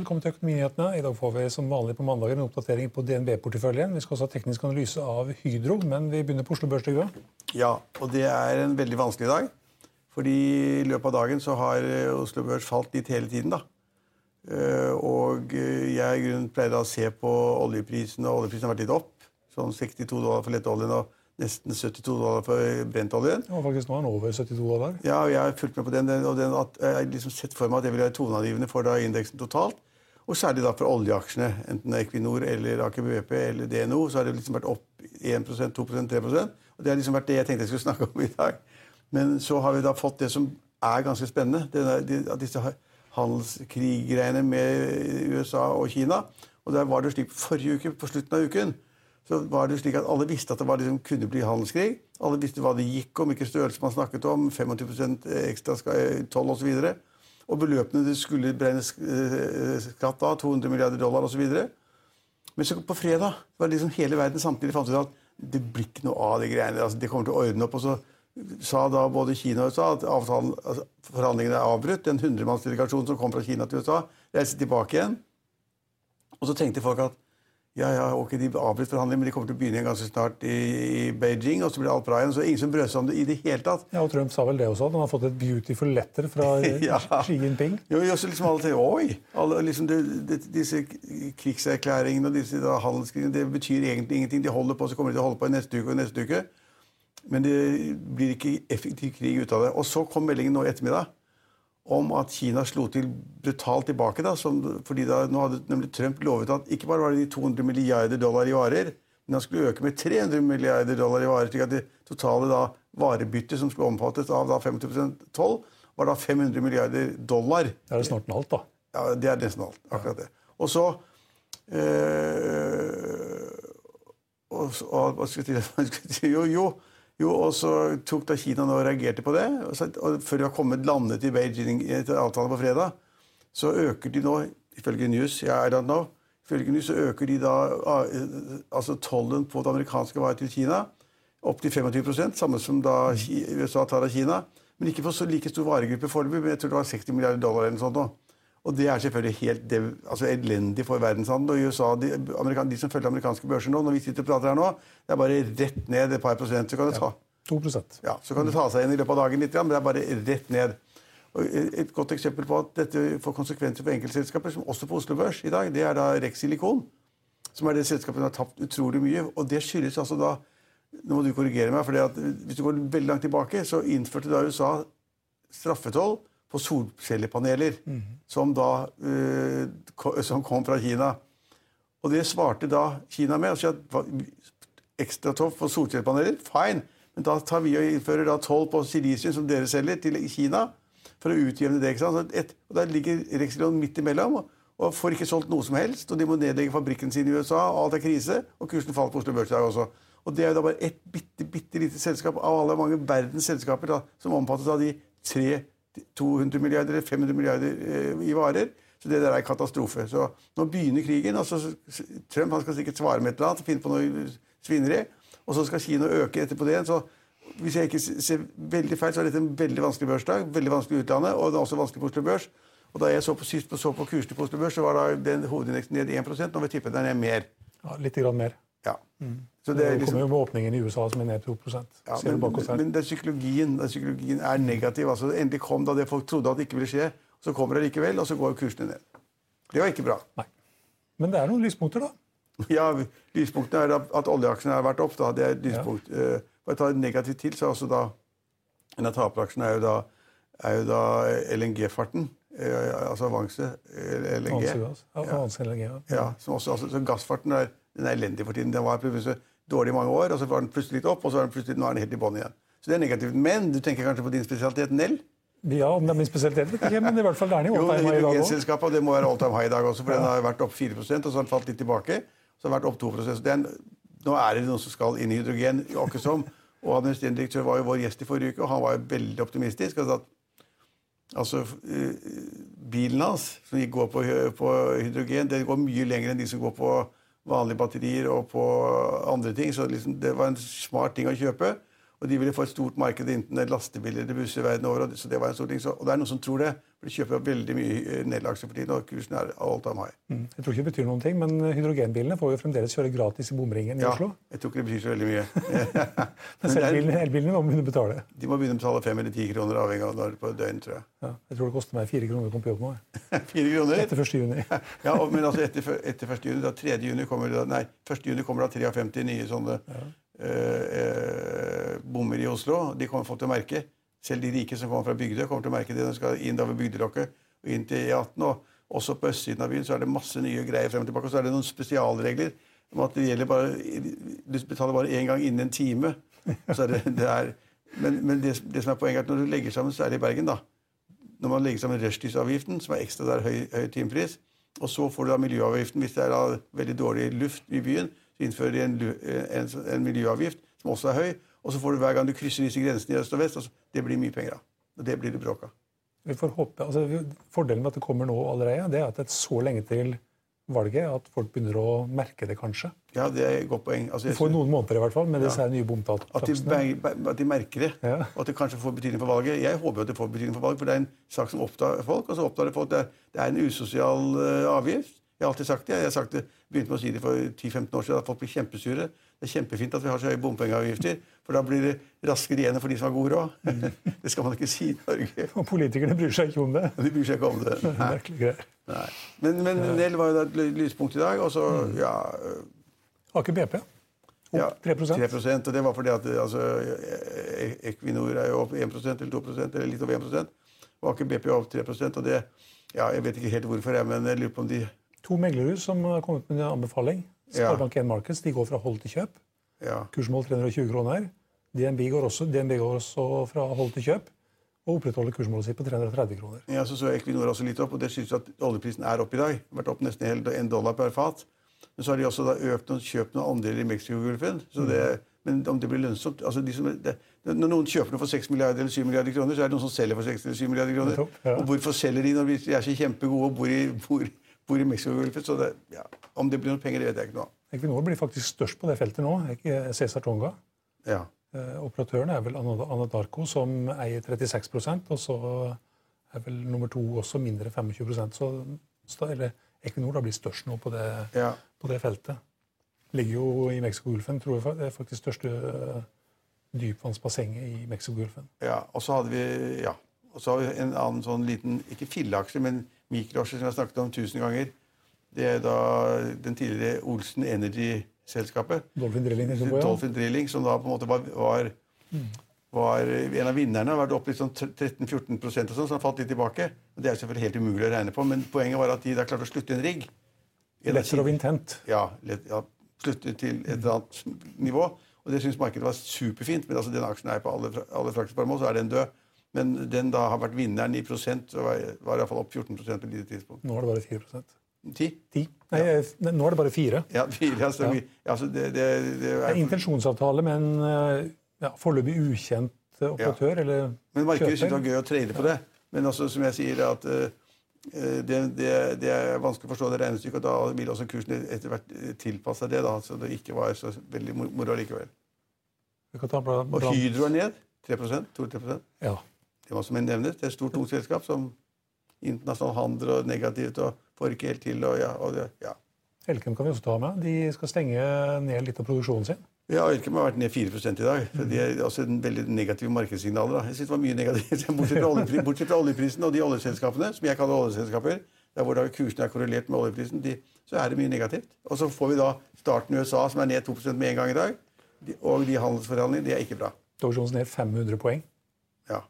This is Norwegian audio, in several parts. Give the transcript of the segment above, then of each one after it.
Velkommen til Økonominyhetene. I dag får vi som vanlig på mandager en oppdatering på DNB-porteføljen. Vi skal også ha teknisk analyse av Hydro, men vi begynner på Oslo Børs. Ja, og det er en veldig vanskelig dag. Fordi i løpet av dagen så har eh, Oslo Børs falt litt hele tiden, da. Eh, Og eh, jeg i grunnen pleide å se på oljeprisen, og oljeprisen har vært litt opp. Sånn 62 dollar for lettoljen og nesten 72 dollar for brentoljen. Ja, faktisk nå er den over 72 dollar. Ja, og jeg har fulgt med på den, den- og den at jeg har liksom sett for meg at det vil være toneangivende for da indeksen totalt. Og særlig da for oljeaksjene, enten det er Equinor eller Aker BP eller DNO, så har det liksom vært opp 1% 2% 3% Og det har liksom vært det jeg tenkte jeg skulle snakke om i dag. Men så har vi da fått det som er ganske spennende, det er, de, disse handelskriggreiene med USA og Kina. Og der var det slik forrige uke, på slutten av uken, så var det slik at alle visste at det var liksom, kunne bli handelskrig. Alle visste hva det gikk om, hvilken størrelse man snakket om, 25% ekstra toll osv. Og, og beløpene det skulle beregnes eh, skatt av, 200 milliarder dollar osv. Men så på fredag var det liksom hele verden samtidig fant ut at det blir ikke noe av de greiene. altså De kommer til å ordne opp. og så sa da både Kina og USA at avtalen, altså forhandlingene er avbrutt. Den hundremannsdelegasjonen som kom fra Kina til USA, reiste tilbake igjen. Og så tenkte folk at ja, ja, ok, de avbrøt forhandlingene, men de kommer til å begynne igjen ganske snart i, i Beijing, og så blir det alt bra igjen. Så ingen som brød seg om det i det hele tatt. Ja, og Trump sa vel det også, at han har fått et beautiful letter fra Ja. Xi Jinping. Jo, jo, så liksom alle tenker, Oi! Alle, liksom det, det, disse krigserklæringene og disse da, handelskrigene det betyr egentlig ingenting. De holder på, så kommer de til å holde på i neste uke og neste uke. Men det blir ikke effektiv krig ut av det. Og så kom meldingen nå i ettermiddag om at Kina slo til brutalt tilbake. Da, som, fordi da, nå hadde nemlig Trump lovet at ikke bare var det de 200 milliarder dollar i varer, men han skulle øke med 300 milliarder dollar i varer, slik at det totale da, varebyttet som skulle omfattes av da 50 toll, var da 500 milliarder dollar. Det er det snart en alt, da. Ja, det er nesten alt. Akkurat det. Og så øh, og, og, og? Jo, jo, jo, og så tok da Kina nå og reagerte på det. Og, så, og før de har kommet landet i Beijing etter avtalen på fredag, så øker de nå, ifølge News, jeg I don't know, ifølge News så øker de da altså tollen på det amerikanske varer til Kina opp til 25% samme som da USA tar av Kina. Men ikke på så like stor varegruppe foreløpig, men jeg tror det var 60 milliarder dollar eller noe sånt nå. Og det er selvfølgelig helt dev, altså elendig for verdenshandel. Og i USA, de, de som følger amerikanske børser nå, når vi sitter og prater her nå, det er bare rett ned et par prosent. Så kan det ta, 2 prosent. ja, så kan det ta seg igjen i løpet av dagen litt, men det er bare rett ned. Og et godt eksempel på at dette får konsekvenser for enkeltselskaper, som også på Oslo Børs i dag, det er da Rex Silikon, Som er det selskapet som har tapt utrolig mye. Og det skyldes altså da Nå må du korrigere meg, for hvis du går veldig langt tilbake, så innførte da USA straffetoll på solcellepaneler, som da uh, som kom fra Kina. Og det svarte da Kina med. Altså ekstra topp på solcellepaneler, fine. Men da tar vi og innfører da toll på silisium som dere selger, til Kina. For å utjevne det. ikke sant? Et, og Der ligger Rexilon midt imellom og, og får ikke solgt noe som helst. Og de må nedlegge fabrikken sin i USA, og alt er krise. Og kursen falt på Oslo Børs i dag også. Og det er jo da bare ett bitte, bitte lite selskap av alle mange verdens selskaper da, som omfattes av de tre 200 milliarder eller 500 milliarder eh, i varer. Så det der er katastrofe. Så nå begynner krigen. altså Trump han skal sikkert svare med et eller annet, finne på noe svineri. Og så skal Kina øke etterpå det. så hvis jeg ikke ser veldig feil, så er dette en veldig vanskelig børsdag. Veldig vanskelig i utlandet, og det er også vanskelig på Oslo Børs. Og da jeg så på sist så på kursene på Oslo Børs, så var da den hovedindeksen ned 1 Nå vil jeg tippe den er mer. Ja, litt grann mer. Ja. Så Det, er kommer liksom, jo med åpningen i USA som er ned 2 ja, men, men, det er psykologien, det er psykologien, er negativ. altså Endelig kom da det folk trodde at det ikke ville skje. Så kommer det likevel, og så går kursene ned. Det var ikke bra. Nei. Men det er noen lyspunkter, da. Ja, Lyspunktene er at oljeaksjene har vært opp. da, det er et lyspunkt. Ja. For å ta det negativt til, så er også da En av taperaksjene er jo da, er jo da LNG-farten. Eh, altså Avanse eh, LNG. Avanse gass. LNG, ja. Ja, som også, altså, så Gassfarten er, den er elendig for tiden. Den var plutselig dårlig i mange år, og så var den plutselig litt opp, og så er den plutselig, nå er den helt i bånn igjen. Så det er negativt. Men du tenker kanskje på din spesialitet, Nell? Ja, om det er min spesialitet, vet ikke, men i hvert fall det er den i all time high i dag òg. og det må være all time high i dag også, for den har vært opp 4 og så har den falt litt tilbake. Så har den vært opp 2 så er Nå er det noen som skal inn i hydrogen, ikke som. Og administrerende direktør var jo vår gjest i forrige uke, og han var jo veldig optimistisk. og sa at Altså, eh, Bilen hans, som går på, på hydrogen, den går mye lenger enn de som går på vanlige batterier og på andre ting. Så liksom, det var en smart ting å kjøpe. Og de ville få et stort marked enten lastebiler eller busser verden over. og det- Så det var en stor ting. Så, og det er noen som tror det. For de kjøper veldig mye eh, nedlagsaksjer for tiden, og kursen er all time high. Mm. Jeg tror ikke det betyr noen ting, men hydrogenbilene får jo fremdeles kjøre gratis i bomringen i Ja, Oslo. jeg tror ikke det betyr så veldig mye. Men det er- elbilene, må begynne å betale. de må begynne å betale fem eller ti kroner, avhengig av når på døgn, tror jeg. Ja, jeg tror det koster meg fire kroner å komme på jobb nå. Fire kroner? Etter 1. juni. Ja, og, men altså etter, etter 1. juni, da 3. juni kommer det, nei, 1. juni kommer da 53 nye sånne eh, eh, bommer i Oslo. De kommer folk til å merke. Selv de rike som kommer fra Bygdøy, kommer til å merke det de skal inn ved Bygdelokket og inn til E18. Og også på østsiden av byen så er det masse nye greier frem og tilbake. Og så er det noen spesialregler om at det gjelder bare Du betaler bare én gang innen en time. Det, det er, men men det, det som er poenget, er at når du legger sammen, særlig i Bergen, da, når man legger sammen rushtidsavgiften, som er ekstra der høy, høy timepris, og så får du da miljøavgiften hvis det er da veldig dårlig luft i byen, så innfører de en, en, en miljøavgift som også er høy, og så får du hver gang du krysser disse grensene i øst og vest, Altså, det blir mye penger av. Og det blir det bråk av. Vi får håpe, altså, fordelen med at det kommer nå allerede, det er at det er så lenge til valget at folk begynner å merke det, kanskje. Ja, det er et godt poeng. Altså, synes- noen måneder i hvert fall med disse her nye at, bomtakstene. beg- at de merker det, Ja. og at det kanskje får betydning for valget. Jeg håper jo at det får betydning for valget, for det er en sak som opptar folk. og så opptar Det folk. Det er, det er en usosial uh, avgift. Jeg har alltid sagt det. Jeg har sagt det, begynte med å si det for 10-15 år siden, at folk blir kjempesure. Det er kjempefint at vi har så høye bompengeavgifter, for da blir det raskere igjen for de som har god råd. Det skal man ikke si i Norge. Og politikerne bryr seg ikke om det. De bryr seg ikke om det. Nei. Nei. Men, men Nell var jo et lyspunkt i dag, og så ja, Aker BP ja 3 og det var fordi at altså, E- Equinor er jo opp 1 eller 2% eller litt over 1 og Aker BP er opp 3 og det ja, Jeg vet ikke helt hvorfor, jeg, men jeg lurer på om de To meglerhus som har kommet med en anbefaling. Ja. Sparebank1 Markets de går fra hold til kjøp. ja, Kursmål 320 kroner. DNB går også, DNB går også fra hold til kjøp og opprettholder kursmålet sitt på 330 kroner. ja, Så så Equinor også litt opp, og det skyldes at oljeprisen er opp i dag. Vært opp nesten hele en dollar per fat. Men så har de også da økt noen, kjøpt noen andeler i Mexicogolfen. så Men om det blir lønnsomt altså de som, det, Når noen kjøper noe for 6 milliarder eller 7 milliarder kroner, så er det noen som selger for 6 eller 7 milliarder kroner. Topp, ja. Og hvorfor selger de når de er så kjempegode og bor i, bor, bor i Mexicogolfen? Så det, ja, om det blir noen penger, det vet jeg ikke noe om. Equinor blir faktisk størst på det feltet nå. Cæsar Tonga. Ja. Eh, operatøren er vel Anadarko, som eier 36% og så er vel nummer to også mindre 25% Så eller Equinor da blir størst nå på det, ja. på det feltet. Ligger jo i Mexicogolfen. Tror jeg det er faktisk største eh, dypvannsbassenget i Mexicogolfen. Ja, og så hadde vi ja, og så har vi en annen sånn liten ikke filleaksje, men mikroaksje som jeg har snakket om tusen ganger. Det er da den tidligere Olsen Energy-selskapet. Dolphin Drilling. liksom, ja. Dolphin Drilling, som da på en måte var, var, var en av vinnerne. Har vært opp litt sånn 13-14% og sånn, så har falt litt tilbake. Og Det er selvfølgelig helt umulig å regne på, men poenget var at de da klarte å slutte en rigg. Letter of intent. ja, let, ja, slutte til et eller annet nivå. Og det syns markedet var superfint. Men altså, den aksjen er på alle, alle fraksjonsformål, så er den død. Men den da har vært vinneren i prosent, så var, var i hvert fall opp 14 på et tidspunkt. Nå er det bare 4 Ti? Ti. Nei, ja. nå er det bare fire. Ja, fire. Altså, Ja. altså, det, det, det Det er er, intensjonsavtale med en eh, ja, foreløpig ukjent operatør operatør. eller men markedet syns det var gøy å trade på det. Men også, som jeg sier, at eh, det, det, det er vanskelig å forstå det regnestykket, og da vil også kursen etter hvert eh, tilpasse det, da, så det ikke var så veldig moro likevel. Og. Hydro er ned. 3 2-3 Ja. Det var som jeg nevner, det er et stort, tungt selskap som internasjonal handel og negativt og får ikke helt til. og ja, og det, ja. Elkem kan vi også ta med. De skal stenge ned litt av produksjonen sin. Ja, Elkem har vært ned 4 i dag. så De er også en veldig negative markedssignaler. da. Jeg synes det var mye negativt. Bortsett fra, oljepri, bortsett fra oljeprisen og de oljeselskapene, som jeg kaller oljeselskaper, der hvor da kursene er korrelert med oljeprisen, de, så er det mye negativt. Og så får vi da starten i USA, som er ned 2% med en gang i dag. De, og de handelsforhandlingene, det er ikke bra. Dow Jones ned 500 poeng. Ja.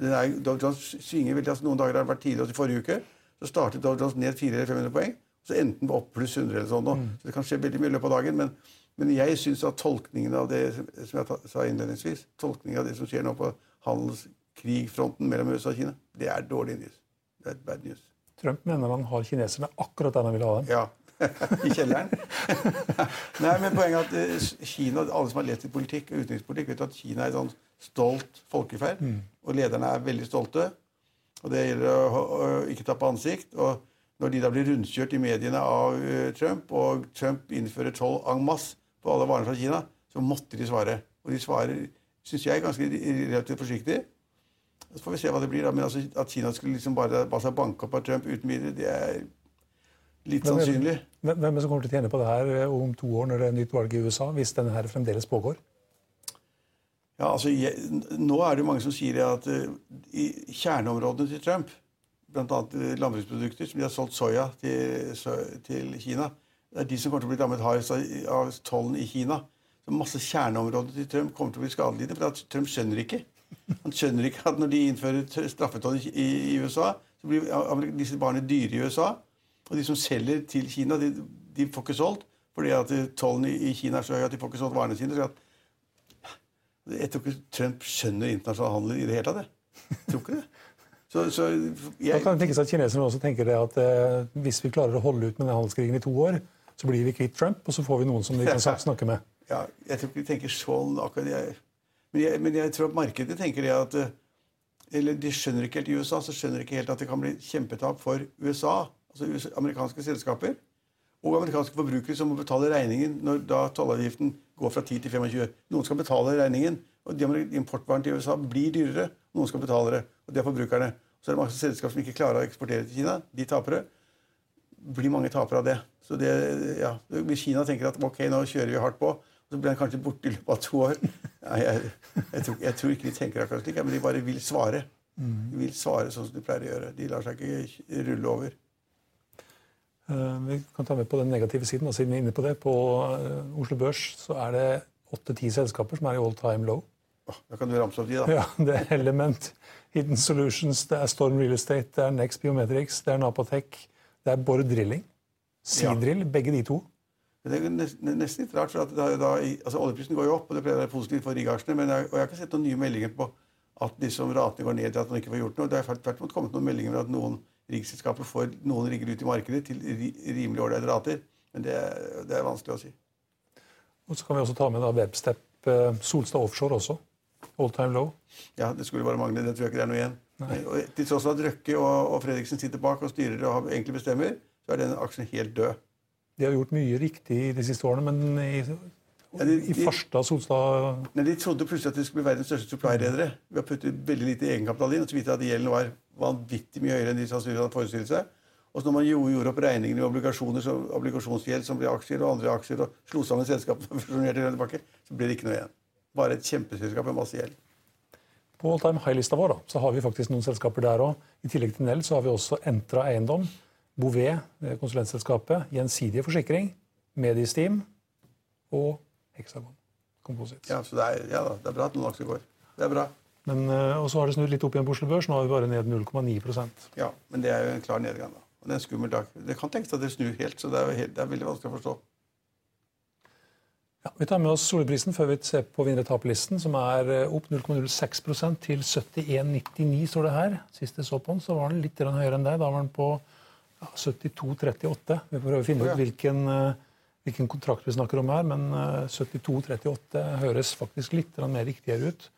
Den er, Dow Jones svinger veldig. altså Noen dager har det vært tidligere, i forrige uke så startet Dow Jones ned 400-500 poeng. Så enten opp pluss 100 eller sånn. Mm. Så det kan skje veldig mye i løpet av dagen. Men, Men jeg syns at tolkningen av det som jeg sa innledningsvis, tolkningen av det som skjer nå på handelskrigfronten mellom USA og Kina, det er dårlig news. Det er bad news. Trump mener han har kineserne akkurat der han vil ha dem. Ja. I kjelleren. Nei, men poenget er at eh, Kina, Alle som har lest i politikk og utenrikspolitikk, vet at Kina er et sånn stolt folkeferd. Mm. Og lederne er veldig stolte. Og det gjelder å, ikke tappe ansikt. og når de da blir rundkjørt i mediene av uh, Trump, og Trump innfører toll en masse på alle varene fra Kina, så måtte de svare. Og de svarer, syns jeg, ganske relativt forsiktig. Så får vi se hva det blir. da, Men altså, at Kina skulle liksom bare, bare seg banke opp av Trump uten videre, det er litt sannsynlig. Hvem er det som kommer til å tjene på det her eh, om to år, når det er nytt valg i USA, hvis denne her fremdeles pågår? Ja, altså, jeg, Nå er det mange som sier at uh, i kjerneområdene til Trump bl.a. landbruksprodukter, som de har solgt soya til, til, Kina. Det er de som kommer til å bli rammet hardest av tollen i Kina. Så masse kjerneområder til Trump kommer til å bli skadelidende. For Trump skjønner ikke Han skjønner ikke at når de innfører straffetoll i, i, USA, så blir disse barna dyre i USA. Og de som selger til Kina, de, de får ikke solgt fordi at tollen i, Kina er så høy at de får ikke solgt varene sine. Så jeg tror ikke Trump skjønner internasjonal handel i det hele tatt. Jeg tror ikke det. Så, så jeg... Da kan det tenkes at Kineserne også tenker det at eh, hvis vi klarer å holde ut med den handelskrigen i to år, så blir vi kvitt Trump, og så får vi noen som vi kan snakke med. Ja, jeg tror ikke de tenker sånn akkurat. Jeg, men, jeg, men jeg tror at markedet tenker det at eh, Eller de skjønner ikke helt i USA så skjønner ikke helt at det kan bli kjempetap for USA, altså USA, amerikanske selskaper, og amerikanske forbrukere som må betale regningen når da tollavgiften går fra 10 til 25. Noen skal betale regningen, og de importvarene til USA blir dyrere. Noen skal betale det, og det er forbrukerne. Så er det mange selskap som ikke klarer å eksportere til Kina. De tapere. blir mange tapere av det. Så det, ja, Kina tenker at ok, nå kjører vi hardt på, så blir han kanskje borte i løpet av to år. Nei, jeg, jeg, tror, jeg, tror, ikke de tenker akkurat slik, men de bare vil svare. De vil svare sånn som de pleier å gjøre. De lar seg ikke rulle over. Uh, vi kan ta med på den negative siden. og siden vi er inne På det. På uh, Oslo Børs så er det åtte-ti selskaper som er i all time low. Da kan du ramse opp de, da. Ja, Det er Element, Hidden Solutions, det er Storm Real Estate, det er Next Biometrics, det er Napatech, det er Borr Drilling. Seadrill, ja. begge de to. Det er nesten, litt rart, for da, da, altså Oljeprisen går jo opp, og det pleier å være positivt for riggaksjene, men jeg, og jeg har ikke sett noen nye meldinger på at liksom ratene går ned, at man ikke får gjort noe. Det har tvert imot kommet noen meldinger om at noen riggselskaper får noen rigger ut i markedet til rimelig ålreite rater. Men det, det, er vanskelig å si. Og Så kan vi også ta med da Webstep, eh, Solstad Offshore også. All time low. Ja, det skulle bare mangle. Det tror jeg ikke det er noe igjen. Og til tross for at Røkke og, og, Fredriksen sitter bak og styrer og egentlig bestemmer, så er den aksjen helt død. De har gjort mye riktig de siste årene, men i, ja, de, i Farstad Solstad Nei, De trodde plutselig at de skulle bli verdens største supply-redere Vi har puttet veldig lite egenkapital inn. og så vidt at gjelden var vanvittig mye høyere enn de sannsynligvis hadde forestilt seg. Og så når man gjorde opp regningene med obligasjoner, så, obligasjonsgjeld som ble aksjer og andre aksjer, og slo sammen selskapene, så ble det ikke noe igjen. Bare et kjempeselskap med masse gjeld. På all time high-lista vår da, så har vi faktisk noen selskaper der òg. I tillegg til Nell så har vi også Entra Eiendom, Bouvet, konsulentselskapet, Gjensidige Forsikring, Mediesteam og Hexagon Composites. Ja, så det er, ja da, det er bra at noen aksjer går. Det er bra. Men, eh, og så har det snudd litt opp igjen på Oslo Børs. Nå har vi bare ned 0,9% Ja, men det er jo en klar nedgang. da. Og Det er en skummel dag. Det kan tenkes at det snur helt, så det er, helt, det er veldig vanskelig å forstå. Ja, vi tar med oss solprisen før vi ser på vinner-tap-listen, som er eh, opp 0,06% til 71,99, står det her. Sist jeg så på den, så var den litt høyere enn deg. Da var den på ja, 72,38. Vi prøver å finne ut hvilken, eh, hvilken, kontrakt vi snakker om her, men 72-38 høres faktisk litt mer riktigere ut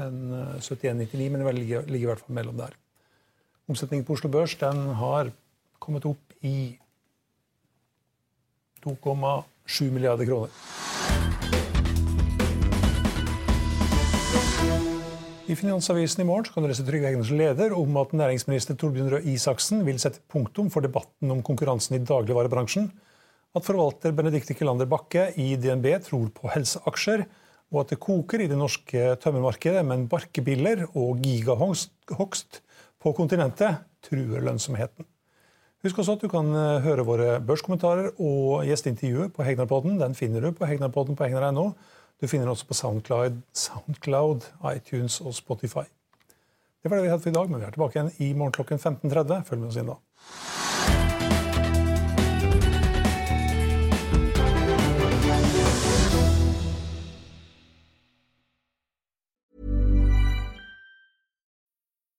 enn 71-99, men det ligger, i hvert fall mellom der. Omsetningen på Oslo Børs den har kommet opp i 2,7 milliarder kroner. I Finansavisen i morgen kan du lese Trygve Hegners leder om at næringsminister Torbjørn Røe Isaksen vil sette punktum for debatten om konkurransen i dagligvarebransjen, at forvalter Benedicte Kilander Bakke i DNB tror på helseaksjer, og at det koker i det norske tømmermarkedet, men barkebiller og gigahogst på kontinentet truer lønnsomheten. Husk også at du kan eh, høre våre børskommentarer og gjesteintervjuet på Hegnarpodden. Den finner du på hegnarpodden på hegnar.no. Du finner den også på Soundcloud, Soundcloud, iTunes og Spotify. Det var det vi hadde for i dag, men vi er tilbake igjen i morgen klokken 15.30. Følg med oss inn da.